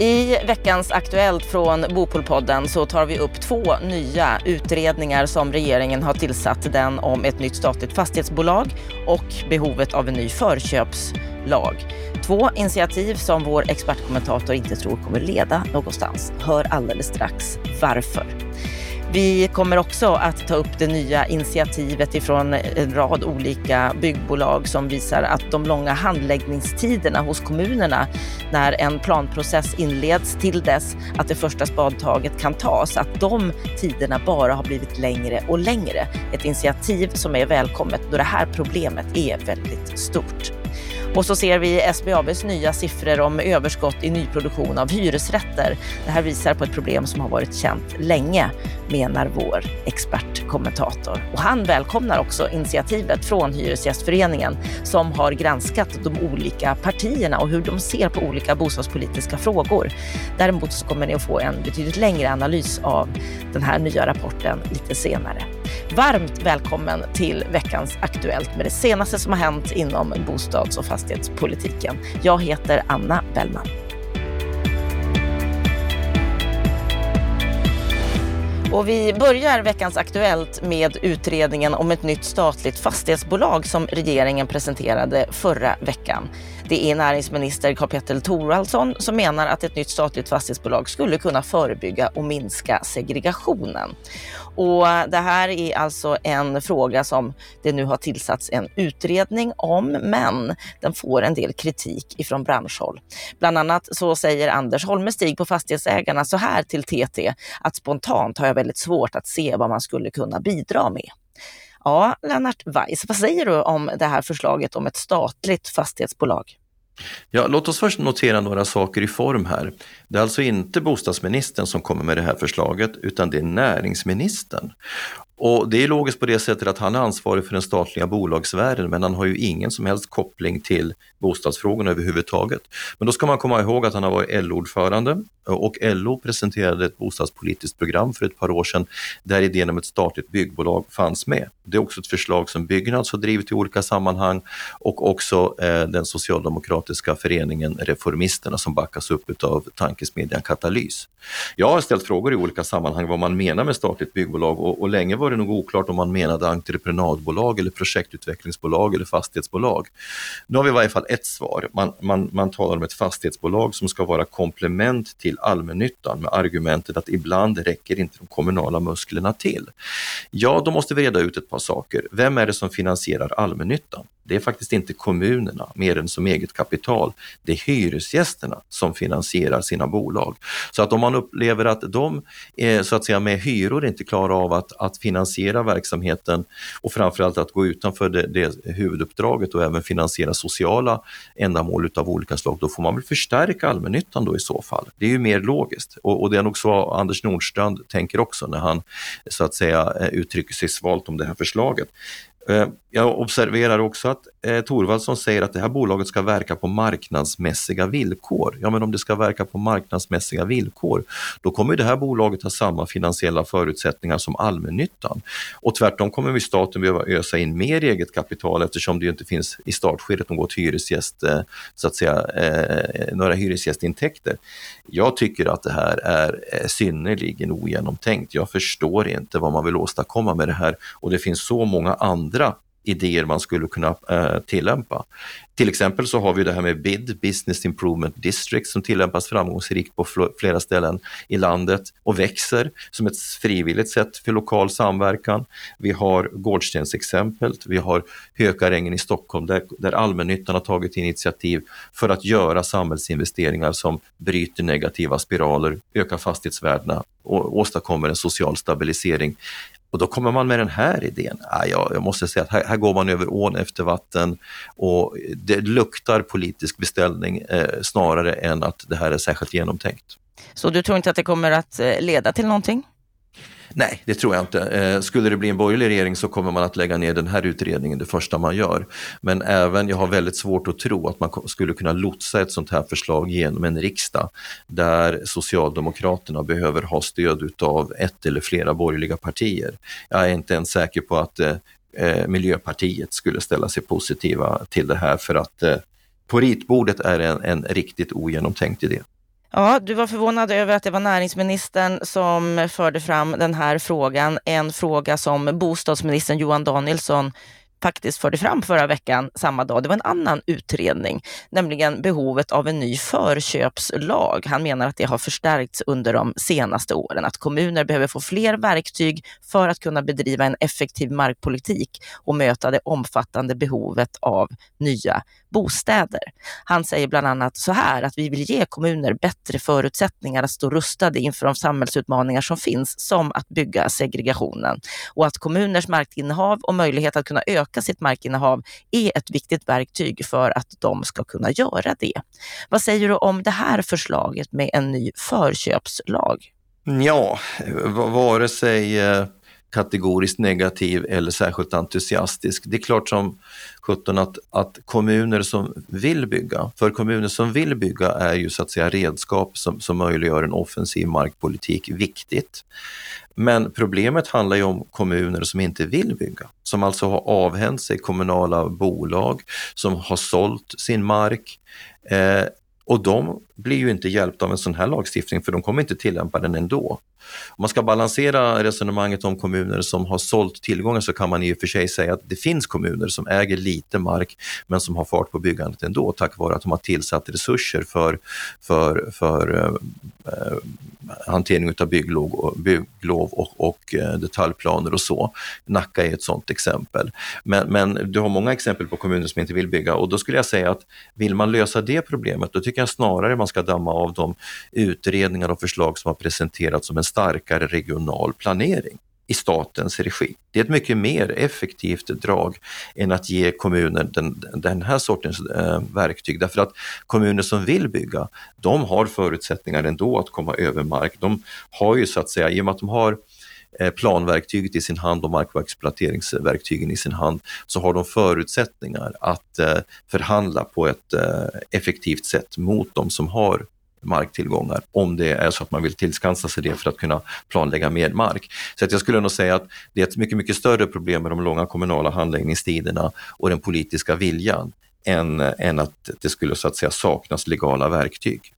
I veckans Aktuellt från Bopolpodden så tar vi upp två nya utredningar som regeringen har tillsatt. Den om ett nytt statligt fastighetsbolag och behovet av en ny förköpslag. Två initiativ som vår expertkommentator inte tror kommer leda någonstans. Hör alldeles strax varför. Vi kommer också att ta upp det nya initiativet ifrån en rad olika byggbolag som visar att de långa handläggningstiderna hos kommunerna när en planprocess inleds till dess att det första spadtaget kan tas, att de tiderna bara har blivit längre och längre. Ett initiativ som är välkommet då det här problemet är väldigt stort. Och så ser vi SBABs nya siffror om överskott i nyproduktion av hyresrätter. Det här visar på ett problem som har varit känt länge, menar vår expertkommentator. Och han välkomnar också initiativet från Hyresgästföreningen som har granskat de olika partierna och hur de ser på olika bostadspolitiska frågor. Däremot så kommer ni att få en betydligt längre analys av den här nya rapporten lite senare. Varmt välkommen till veckans Aktuellt med det senaste som har hänt inom bostads och fastighetspolitiken. Jag heter Anna Bellman. Och vi börjar veckans Aktuellt med utredningen om ett nytt statligt fastighetsbolag som regeringen presenterade förra veckan. Det är näringsminister Karl-Petter Thorwaldsson som menar att ett nytt statligt fastighetsbolag skulle kunna förebygga och minska segregationen. Och det här är alltså en fråga som det nu har tillsatts en utredning om, men den får en del kritik ifrån branschhåll. Bland annat så säger Anders Holmestig på Fastighetsägarna så här till TT att spontant har jag väldigt svårt att se vad man skulle kunna bidra med. Ja, Lennart Weiss, vad säger du om det här förslaget om ett statligt fastighetsbolag? Ja, låt oss först notera några saker i form här. Det är alltså inte bostadsministern som kommer med det här förslaget, utan det är näringsministern. Och det är logiskt på det sättet att han är ansvarig för den statliga bolagsvärlden men han har ju ingen som helst koppling till bostadsfrågorna överhuvudtaget. Men då ska man komma ihåg att han har varit LO-ordförande och LO presenterade ett bostadspolitiskt program för ett par år sedan där idén om ett statligt byggbolag fanns med. Det är också ett förslag som Byggnads har drivit i olika sammanhang och också eh, den socialdemokratiska föreningen Reformisterna som backas upp av tankesmedjan Katalys. Jag har ställt frågor i olika sammanhang vad man menar med statligt byggbolag och, och länge var det nog oklart om man menade entreprenadbolag eller projektutvecklingsbolag eller fastighetsbolag. Nu har vi i varje fall ett svar. Man, man, man talar om ett fastighetsbolag som ska vara komplement till allmännyttan med argumentet att ibland räcker inte de kommunala musklerna till. Ja, då måste vi reda ut ett par saker. Vem är det som finansierar allmännyttan? Det är faktiskt inte kommunerna mer än som eget kapital. Det är hyresgästerna som finansierar sina bolag. Så att om man upplever att de eh, så att säga med hyror inte klarar av att, att finansiera verksamheten och framförallt att gå utanför det, det huvuduppdraget och även finansiera sociala ändamål utav olika slag, då får man väl förstärka allmännyttan då i så fall. Det är ju mer logiskt och, och det är nog så Anders Nordstrand tänker också när han så att säga eh, uttrycker sig svalt om det här förslaget. Eh, jag observerar också att eh, Torvaldsson säger att det här bolaget ska verka på marknadsmässiga villkor. Ja, men om det ska verka på marknadsmässiga villkor, då kommer det här bolaget ha samma finansiella förutsättningar som allmännyttan. Och tvärtom kommer vi staten behöva ösa in mer eget kapital eftersom det inte finns i startskedet något hyresgäst, eh, så att säga, eh, några hyresgästintäkter. Jag tycker att det här är synnerligen ogenomtänkt. Jag förstår inte vad man vill åstadkomma med det här och det finns så många andra andra idéer man skulle kunna eh, tillämpa. Till exempel så har vi det här med BID, Business Improvement District, som tillämpas framgångsrikt på flera ställen i landet och växer som ett frivilligt sätt för lokal samverkan. Vi har Gårdstensexemplet, vi har Hökarängen i Stockholm där, där allmännyttan har tagit initiativ för att göra samhällsinvesteringar som bryter negativa spiraler, ökar fastighetsvärdena och åstadkommer en social stabilisering och då kommer man med den här idén. Ah, ja, jag måste säga att här, här går man över ån efter vatten och det luktar politisk beställning eh, snarare än att det här är särskilt genomtänkt. Så du tror inte att det kommer att eh, leda till någonting? Nej, det tror jag inte. Eh, skulle det bli en borgerlig regering så kommer man att lägga ner den här utredningen det första man gör. Men även, jag har väldigt svårt att tro att man skulle kunna lotsa ett sånt här förslag genom en riksdag där Socialdemokraterna behöver ha stöd av ett eller flera borgerliga partier. Jag är inte ens säker på att eh, eh Miljöpartiet skulle ställa sig positiva till det här för att eh, på ritbordet är det en, en riktigt ogenomtänkt idé. Ja, du var förvånad över att det var näringsministern som förde fram den här frågan. En fråga som bostadsministern Johan Danielsson faktiskt förde fram förra veckan, samma dag. Det var en annan utredning, nämligen behovet av en ny förköpslag. Han menar att det har förstärkts under de senaste åren, att kommuner behöver få fler verktyg för att kunna bedriva en effektiv markpolitik och möta det omfattande behovet av nya bostäder. Han säger bland annat så här att vi vill ge kommuner bättre förutsättningar att stå rustade inför de samhällsutmaningar som finns, som att bygga segregationen. Och att kommuners markinnehav och möjlighet att kunna öka sitt markinnehav är ett viktigt verktyg för att de ska kunna göra det. Vad säger du om det här förslaget med en ny förköpslag? Ja, vare sig eh, kategoriskt negativ eller särskilt entusiastisk. Det är klart som sjutton att, att kommuner som vill bygga, för kommuner som vill bygga är ju så att säga redskap som, som möjliggör en offensiv markpolitik viktigt. Men problemet handlar ju om kommuner som inte vill bygga, som alltså har avhänt sig kommunala bolag, som har sålt sin mark eh, och de blir ju inte hjälpta av en sån här lagstiftning för de kommer inte tillämpa den ändå. Om man ska balansera resonemanget om kommuner som har sålt tillgångar så kan man i och för sig säga att det finns kommuner som äger lite mark men som har fart på byggandet ändå tack vare att de har tillsatt resurser för, för, för eh, eh hantering av bygglov, bygglov och, och eh, detaljplaner och så. Nacka är ett sådant exempel. Men, men du har många exempel på kommuner som inte vill bygga och då skulle jag säga att vill man lösa det problemet då tycker jag snarare man ska damma av de utredningar och förslag som har presenterats om en starkare regional planering i statens regi. Det är ett mycket mer effektivt drag än att ge kommuner den, den här sortens eh, verktyg därför att kommuner som vill bygga, de har förutsättningar ändå att komma över mark. De har ju så att säga, i och med att de har Eh, planverktyget i sin hand och mark och exploateringsverktygen i sin hand så har de förutsättningar att eh, förhandla på ett eh, effektivt sätt mot de som har marktillgångar om det är så att man vill tillskansa sig det för att kunna planlägga mer mark. Så att jag skulle nog säga att det är ett mycket, mycket större problem med de långa kommunala handläggningstiderna och den politiska viljan än, än att det skulle så att säga saknas legala verktyg.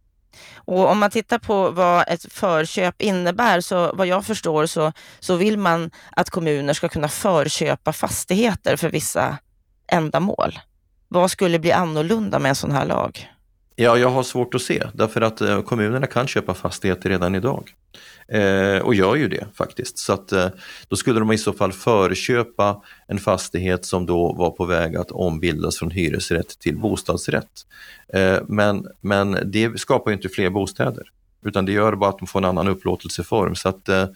Och om man tittar på vad ett förköp innebär, så vad jag förstår så, så vill man att kommuner ska kunna förköpa fastigheter för vissa ändamål. Vad skulle bli annorlunda med en sån här lag? Ja, jag har svårt att se därför att eh, kommunerna kan köpa fastigheter redan idag. Eh, och gör ju det faktiskt. Så att eh, då skulle de i så fall förköpa en fastighet som då var på väg att ombildas från hyresrätt till bostadsrätt. Eh, men, men det skapar ju inte fler bostäder utan det gör bara att de får en annan upplåtelseform. Så att, eh,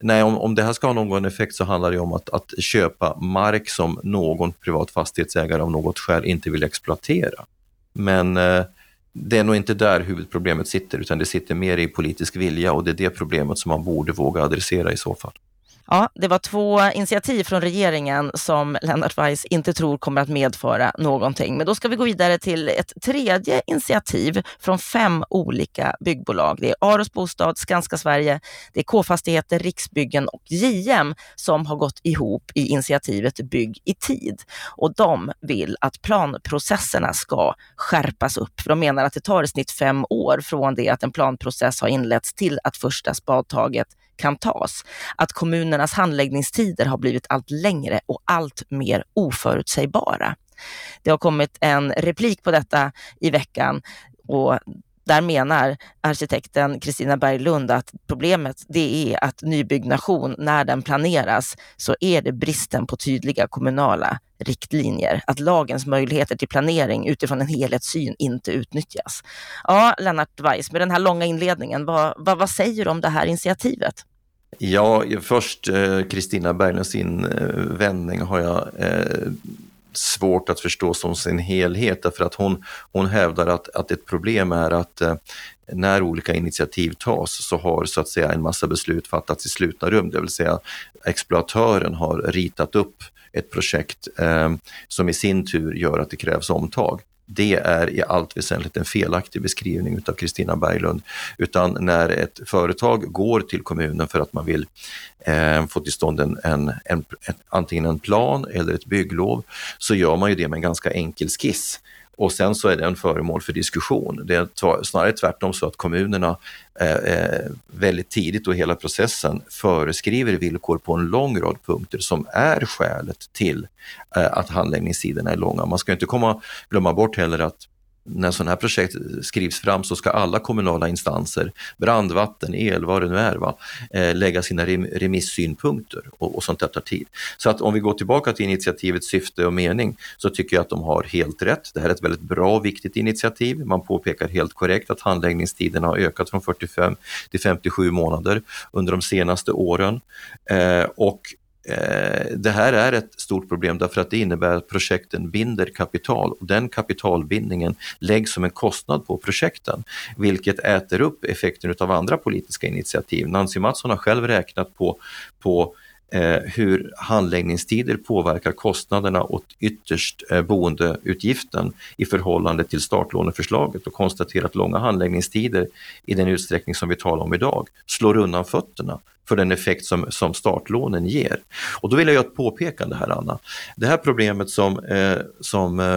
nej, om, om det här ska ha någon effekt så handlar det om att, att köpa mark som någon privat fastighetsägare av något skäl inte vill exploatera. Men eh, det är nog inte där huvudproblemet sitter, utan det sitter mer i politisk vilja och det är det problemet som man borde våga adressera i så fall. Ja, det var två initiativ från regeringen som Lennart Weiss inte tror kommer att medföra någonting. Men då ska vi gå vidare till ett tredje initiativ från fem olika byggbolag. Det är Aros Bostad, Skanska Sverige, det är K-fastigheter, Riksbyggen och JM som har gått ihop i initiativet Bygg i tid. Och de vill att planprocesserna ska skärpas upp. För de menar att det tar i snitt fem år från det att en planprocess har inletts till att första spadtaget kan tas. Att kommunernas handläggningstider har blivit allt längre och allt mer oförutsägbara. Det har kommit en replik på detta i veckan och där menar arkitekten Kristina Berglund att problemet det är att nybyggnation, när den planeras, så är det bristen på tydliga kommunala riktlinjer. Att lagens möjligheter till planering utifrån en helhetssyn inte utnyttjas. Ja, Lennart Weiss, med den här långa inledningen, vad, vad, vad säger du om det här initiativet? Ja, först eh, Kristina eh, Berglunds invändning har jag eh, svårt att förstå som sin helhet därför att hon, hon hävdar att, att ett problem är att eh, när olika initiativ tas så har så att säga en massa beslut fattats i slutna rum, det vill säga exploatören har ritat upp ett projekt eh, som i sin tur gör att det krävs omtag det är i allt väsentligt en felaktig beskrivning utav Kristina Berglund. Utan när ett företag går till kommunen för att man vill eh, få till stånd en, en, en, en, antingen en plan eller ett bygglov så gör man ju det med en ganska enkel skiss och sen så är den föremål för diskussion. Det är snarare tvärtom så att kommunerna eh, eh, väldigt tidigt och hela processen föreskriver villkor på en lång rad punkter som är skälet till eh, att handläggningstiderna är långa. Man ska inte komma, glömma bort heller att när sådana här projekt skrivs fram så ska alla kommunala instanser, brandvatten, el, vad det nu är, va, eh, lägga sina remissynpunkter och, och sånt där tar tid. Så att om vi går tillbaka till initiativets syfte och mening så tycker jag att de har helt rätt. Det här är ett väldigt bra och viktigt initiativ. Man påpekar helt korrekt att handläggningstiderna har ökat från 45 till 57 månader under de senaste åren. Eh, och Eh, det här är ett stort problem därför att det innebär att projekten binder kapital och den kapitalbindningen läggs som en kostnad på projekten, vilket äter upp effekten av andra politiska initiativ. Nancy Mattsson har själv räknat på, på Eh, hur handläggningstider påverkar kostnaderna och ytterst eh, boendeutgiften i förhållande till startlåneförslaget och konstaterat att långa handläggningstider i den utsträckning som vi talar om idag slår undan fötterna för den effekt som, som startlånen ger. Och då vill jag göra ett påpekande här Anna. Det här problemet som, eh, som eh,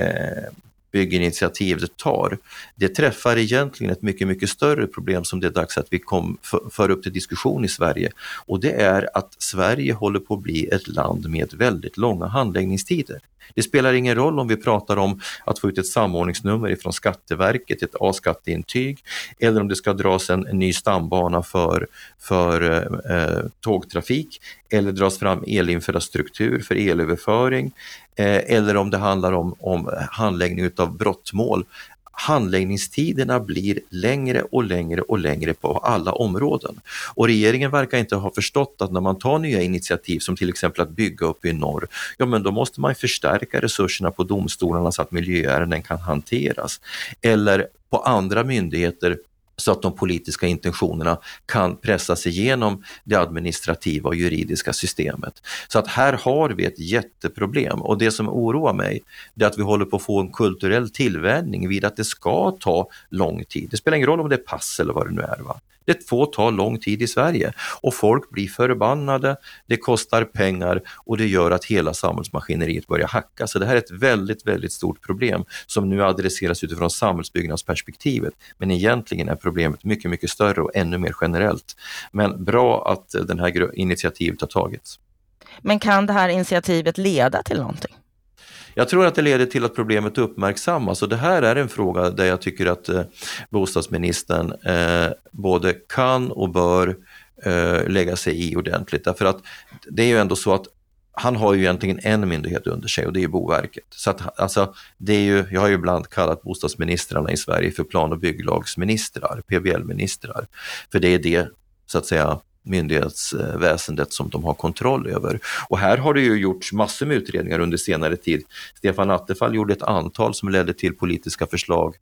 eh bygginitiativ det tar, det träffar egentligen ett mycket, mycket större problem som det är dags att vi kom, för, för upp till diskussion i Sverige. Och det är att Sverige håller på att bli ett land med väldigt långa handläggningstider. Det spelar ingen roll om vi pratar om att få ut ett samordningsnummer ifrån Skatteverket, ett A-skatteintyg, eller om det ska dras en, en ny stambana för, för eh, eh tågtrafik, eller dras fram elinfrastruktur för elöverföring, eh, eller om det handlar om, om handläggning av brottmål handläggningstiderna blir längre och längre och längre på alla områden. Och regeringen verkar inte ha förstått att när man tar nya initiativ som till exempel att bygga upp i norr, ja men då måste man förstärka resurserna på domstolarna så att miljöärenden kan hanteras. Eller på andra myndigheter så att de politiska intentionerna kan pressas igenom det administrativa och juridiska systemet. Så att här har vi ett jätteproblem och det som oroar mig är att vi håller på att få en kulturell tillvänjning vid att det ska ta lång tid. Det spelar ingen roll om det är pass eller vad det nu är. Va? Det får ta lång tid i Sverige och folk blir förbannade, det kostar pengar och det gör att hela samhällsmaskineriet börjar hacka. Så det här är ett väldigt, väldigt stort problem som nu adresseras utifrån samhällsbyggnadsperspektivet. Men egentligen är problemet mycket, mycket större och ännu mer generellt. Men bra att det här initiativet har tagits. Men kan det här initiativet leda till någonting? Jag tror att det leder till att problemet uppmärksammas och det här är en fråga där jag tycker att eh, bostadsministern eh, både kan och bör eh, lägga sig i ordentligt. Därför att det är ju ändå så att han har ju egentligen en myndighet under sig och det är Boverket. Så att, alltså, det är ju, jag har ju ibland kallat bostadsministrarna i Sverige för plan och bygglagsministrar, PBL-ministrar. För det är det, så att säga, myndighetsväsendet som de har kontroll över. Och här har det ju gjorts massor med utredningar under senare tid. Stefan Attefall gjorde ett antal som ledde till politiska förslag.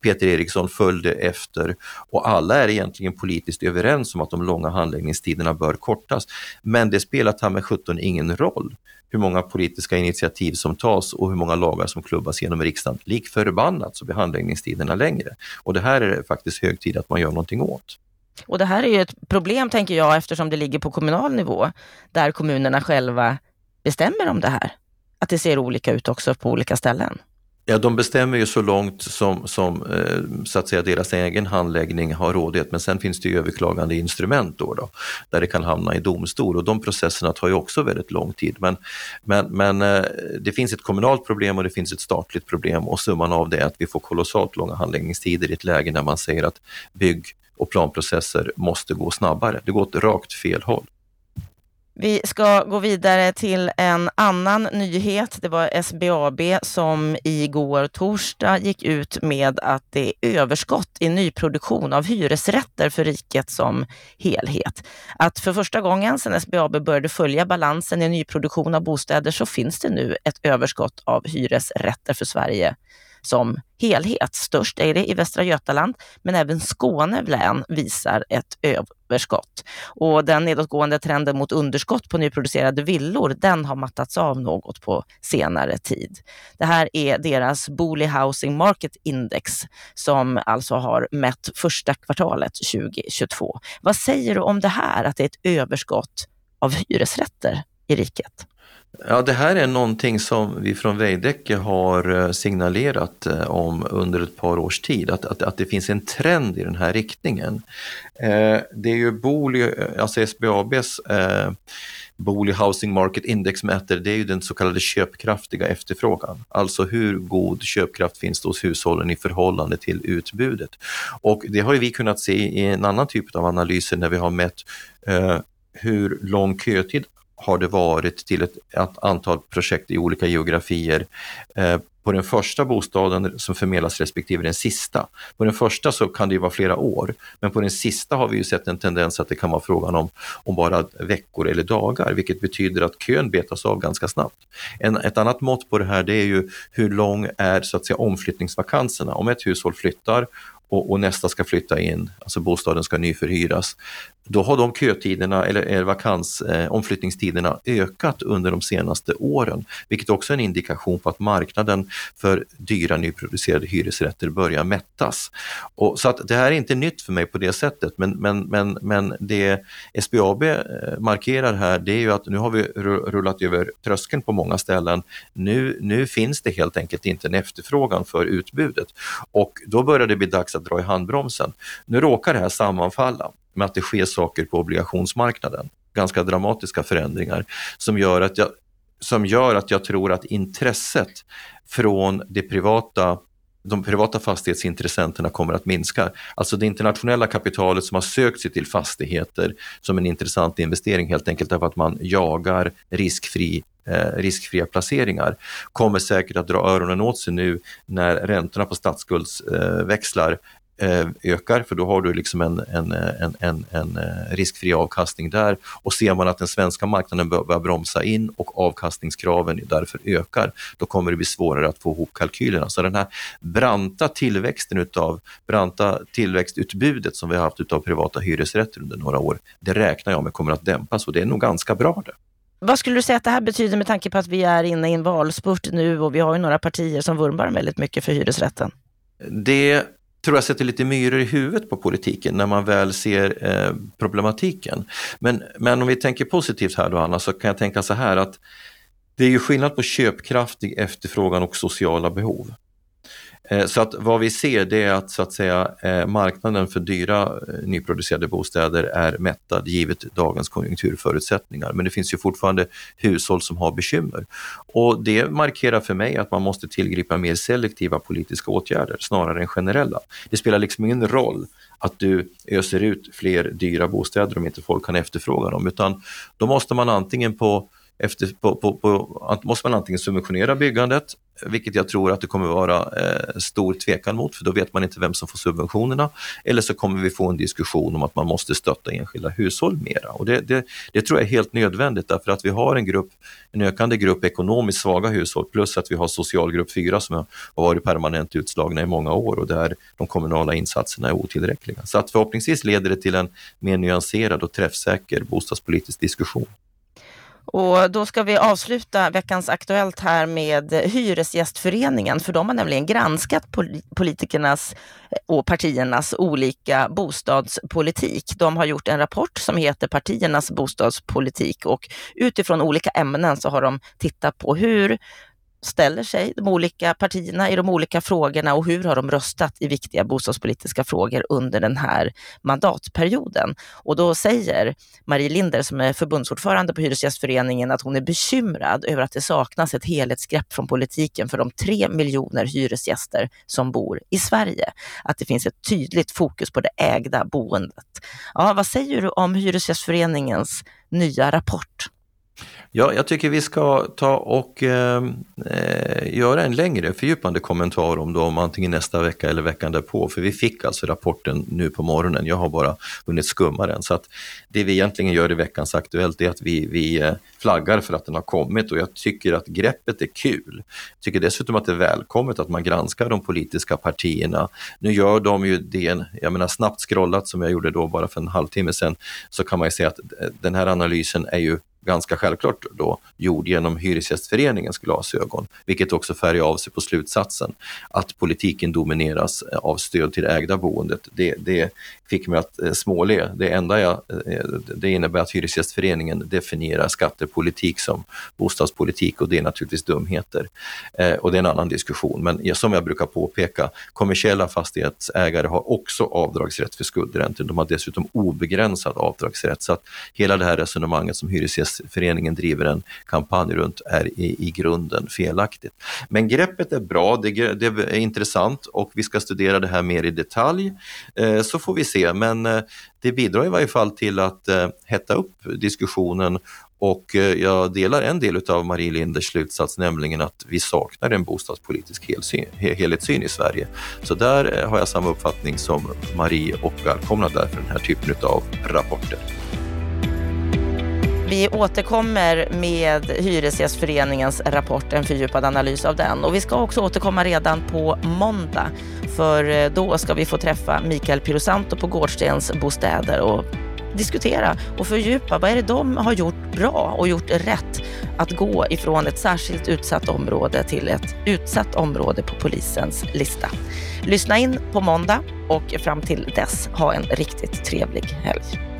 Peter Eriksson följde efter och alla är egentligen politiskt överens om att de långa handläggningstiderna bör kortas. Men det spelar ta med 17 ingen roll hur många politiska initiativ som tas och hur många lagar som klubbas genom riksdagen. Lik förbannat så blir handläggningstiderna längre. Och det här är det faktiskt hög tid att man gör någonting åt. Och det här är ju ett problem, tänker jag, eftersom det ligger på kommunal nivå, där kommunerna själva bestämmer om det här. Att det ser olika ut också på olika ställen. Ja, de bestämmer ju så långt som, som eh, så att säga deras egen handläggning har rådighet, men sen finns det ju överklagande instrument då, då där det kan hamna i domstol och de processerna tar ju också väldigt lång tid. Men, men, men eh, det finns ett kommunalt problem och det finns ett statligt problem och summan av det är att vi får kolossalt långa handläggningstider i ett läge när man säger att bygg och planprocesser måste gå snabbare. Det går åt rakt fel håll. Vi ska gå vidare till en annan nyhet. Det var SBAB som igår torsdag gick ut med att det är överskott i nyproduktion av hyresrätter för riket som helhet. Att för första gången sedan SBAB började följa balansen i nyproduktion av bostäder så finns det nu ett överskott av hyresrätter för Sverige som helhet. Störst är det i Västra Götaland, men även Skåne län visar ett överskott. Och den nedåtgående trenden mot underskott på nyproducerade villor, den har mattats av något på senare tid. Det här är deras Booley Housing Market Index som alltså har mätt första kvartalet 2022. Vad säger du om det här, att det är ett överskott av hyresrätter i riket? Ja, det här är någonting som vi från Veidekke har eh, signalerat eh, om under ett par års tid, att, att, att det finns en trend i den här riktningen. Eh, det är ju Booli, eh, alltså SBABs eh, Booli Housing Market Index mäter, det är ju den så kallade köpkraftiga efterfrågan. Alltså hur god köpkraft finns det hos hushållen i förhållande till utbudet. Och det har vi kunnat se i en annan typ av analyser när vi har mätt eh, hur lång kötid har det varit till ett, ett antal projekt i olika geografier. Eh, på den första bostaden som förmedlas respektive den sista. På den första så kan det ju vara flera år, men på den sista har vi ju sett en tendens att det kan vara frågan om, om bara veckor eller dagar, vilket betyder att kön betas av ganska snabbt. En, ett annat mått på det här det är ju hur lång är så att säga omflyttningsvakanserna. Om ett hushåll flyttar och, och, nästa ska flytta in, alltså bostaden ska nyförhyras, då har de kötiderna eller, eller vakans, eh, omflyttningstiderna ökat under de senaste åren, vilket också är en indikation på att marknaden för dyra nyproducerade hyresrätter börjar mättas. Och, så att det här är inte nytt för mig på det sättet, men, men, men, men det SBAB eh, markerar här, det är ju att nu har vi rullat över tröskeln på många ställen. Nu, nu finns det helt enkelt inte en efterfrågan för utbudet och då börjar det bli dags att dra i handbromsen. Nu råkar det här sammanfalla med att det sker saker på obligationsmarknaden, ganska dramatiska förändringar som gör att jag, som gör att jag tror att intresset från det privata de privata fastighetsintressenterna kommer att minska. Alltså det internationella kapitalet som har sökt sig till fastigheter som en intressant investering helt enkelt därför att man jagar riskfri eh, riskfria placeringar kommer säkert att dra öronen åt sig nu när räntorna på statsskuldsväxlar Eh, ökar för då har du liksom en, en, en, en, en eh, riskfri avkastning där och ser man att den svenska marknaden börjar bromsa in och avkastningskraven därför ökar, då kommer det bli svårare att få ihop kalkylerna. Så den här branta tillväxten utav, branta tillväxtutbudet som vi har haft utav privata hyresrätter under några år, det räknar jag med kommer att dämpas och det är nog ganska bra det. Vad skulle du säga att det här betyder med tanke på att vi är inne i en valspurt nu och vi har ju några partier som vurmar väldigt mycket för hyresrätten? Det tror jag sätter lite myror i huvudet på politiken när man väl ser eh, problematiken. Men, men om vi tänker positivt här då Anna, så kan jag tänka så här att det är ju skillnad på köpkraftig efterfrågan och sociala behov. Eh, så att vad vi ser det är att, så att säga, eh, marknaden för dyra eh, nyproducerade bostäder är mättad givet dagens konjunkturförutsättningar. Men det finns ju fortfarande hushåll som har bekymmer. Och det markerar för mig att man måste tillgripa mer selektiva politiska åtgärder snarare än generella. Det spelar liksom ingen roll att du öser ut fler dyra bostäder om inte folk kan efterfråga dem, utan då måste man antingen på efter, på, på, på, måste man antingen subventionera byggandet, vilket jag tror att det kommer vara eh, stor tvekan mot, för då vet man inte vem som får subventionerna. Eller så kommer vi få en diskussion om att man måste stötta enskilda hushåll mera. Och det, det, det tror jag är helt nödvändigt därför att vi har en, grupp, en ökande grupp ekonomiskt svaga hushåll plus att vi har socialgrupp 4 som har varit permanent utslagna i många år och där de kommunala insatserna är otillräckliga. Så att förhoppningsvis leder det till en mer nyanserad och träffsäker bostadspolitisk diskussion. Och då ska vi avsluta veckans Aktuellt här med Hyresgästföreningen, för de har nämligen granskat politikernas eh, och partiernas olika bostadspolitik. De har gjort en rapport som heter Partiernas bostadspolitik och utifrån olika ämnen så har de tittat på hur ställer sig de olika partierna i de olika frågorna och hur har de röstat i viktiga bostadspolitiska frågor under den här mandatperioden. Och då säger Marie Linder som är förbundsordförande på Hyresgästföreningen att hon är bekymrad över att det saknas ett helhetsgrepp från politiken för de tre miljoner hyresgäster som bor i Sverige. Att det finns ett tydligt fokus på det ägda boendet. Ja, vad säger du om Hyresgästföreningens nya rapport? Ja, jag tycker vi ska ta och ehm, eh, göra en längre fördjupande kommentar om dem antingen nästa vecka eller veckan därpå. För vi fick alltså rapporten nu på morgonen. Jag har bara hunnit skumma den. Så att det vi egentligen gör i veckans Aktuellt är att vi, vi eh, flaggar för att den har kommit och jag tycker att greppet är kul. Jag tycker dessutom att det är välkommet att man granskar de politiska partierna. Nu gör de ju det, jag menar snabbt scrollat som jag gjorde då bara för en halvtimme sedan, så kan man ju säga att eh, den här analysen är ju ganska självklart då gjord genom Hyresgästföreningens glasögon, vilket också färgar av sig på slutsatsen att politiken domineras eh, av stöd till det ägda boendet. Det, det fick mig att eh, småle. Det enda jag, eh, det innebär att Hyresgästföreningen definierar skattepolitik som bostadspolitik och det är naturligtvis dumheter. Eh, och det är en annan diskussion. Men som jag brukar påpeka, kommersiella fastighetsägare har också avdragsrätt för skuldräntor. De har dessutom obegränsad avdragsrätt. Så att hela det här resonemanget som Hyresgästföreningen driver en kampanj runt är i, i grunden felaktigt. Men greppet är bra, det, det, är intressant och vi ska studera det här mer i detalj. Eh, så får vi se, men eh, det bidrar i varje fall till att eh, hetta upp diskussionen och eh, jag delar en del av Marie Linders slutsats, nämligen att vi saknar en bostadspolitisk helhetssyn i Sverige. Så där eh, har jag samma uppfattning som Marie och välkomnar därför den här typen av rapporter. Vi återkommer med Hyresgästföreningens rapport, en fördjupad analys av den. Och vi ska också återkomma redan på måndag, för eh, då ska vi få träffa Mikael Pirosanto på Gårdstens bostäder och diskutera och fördjupa. Vad är det de har gjort bra och gjort rätt att gå ifrån ett särskilt utsatt område till ett utsatt område på polisens lista? Lyssna in på måndag och fram till dess, ha en riktigt trevlig helg.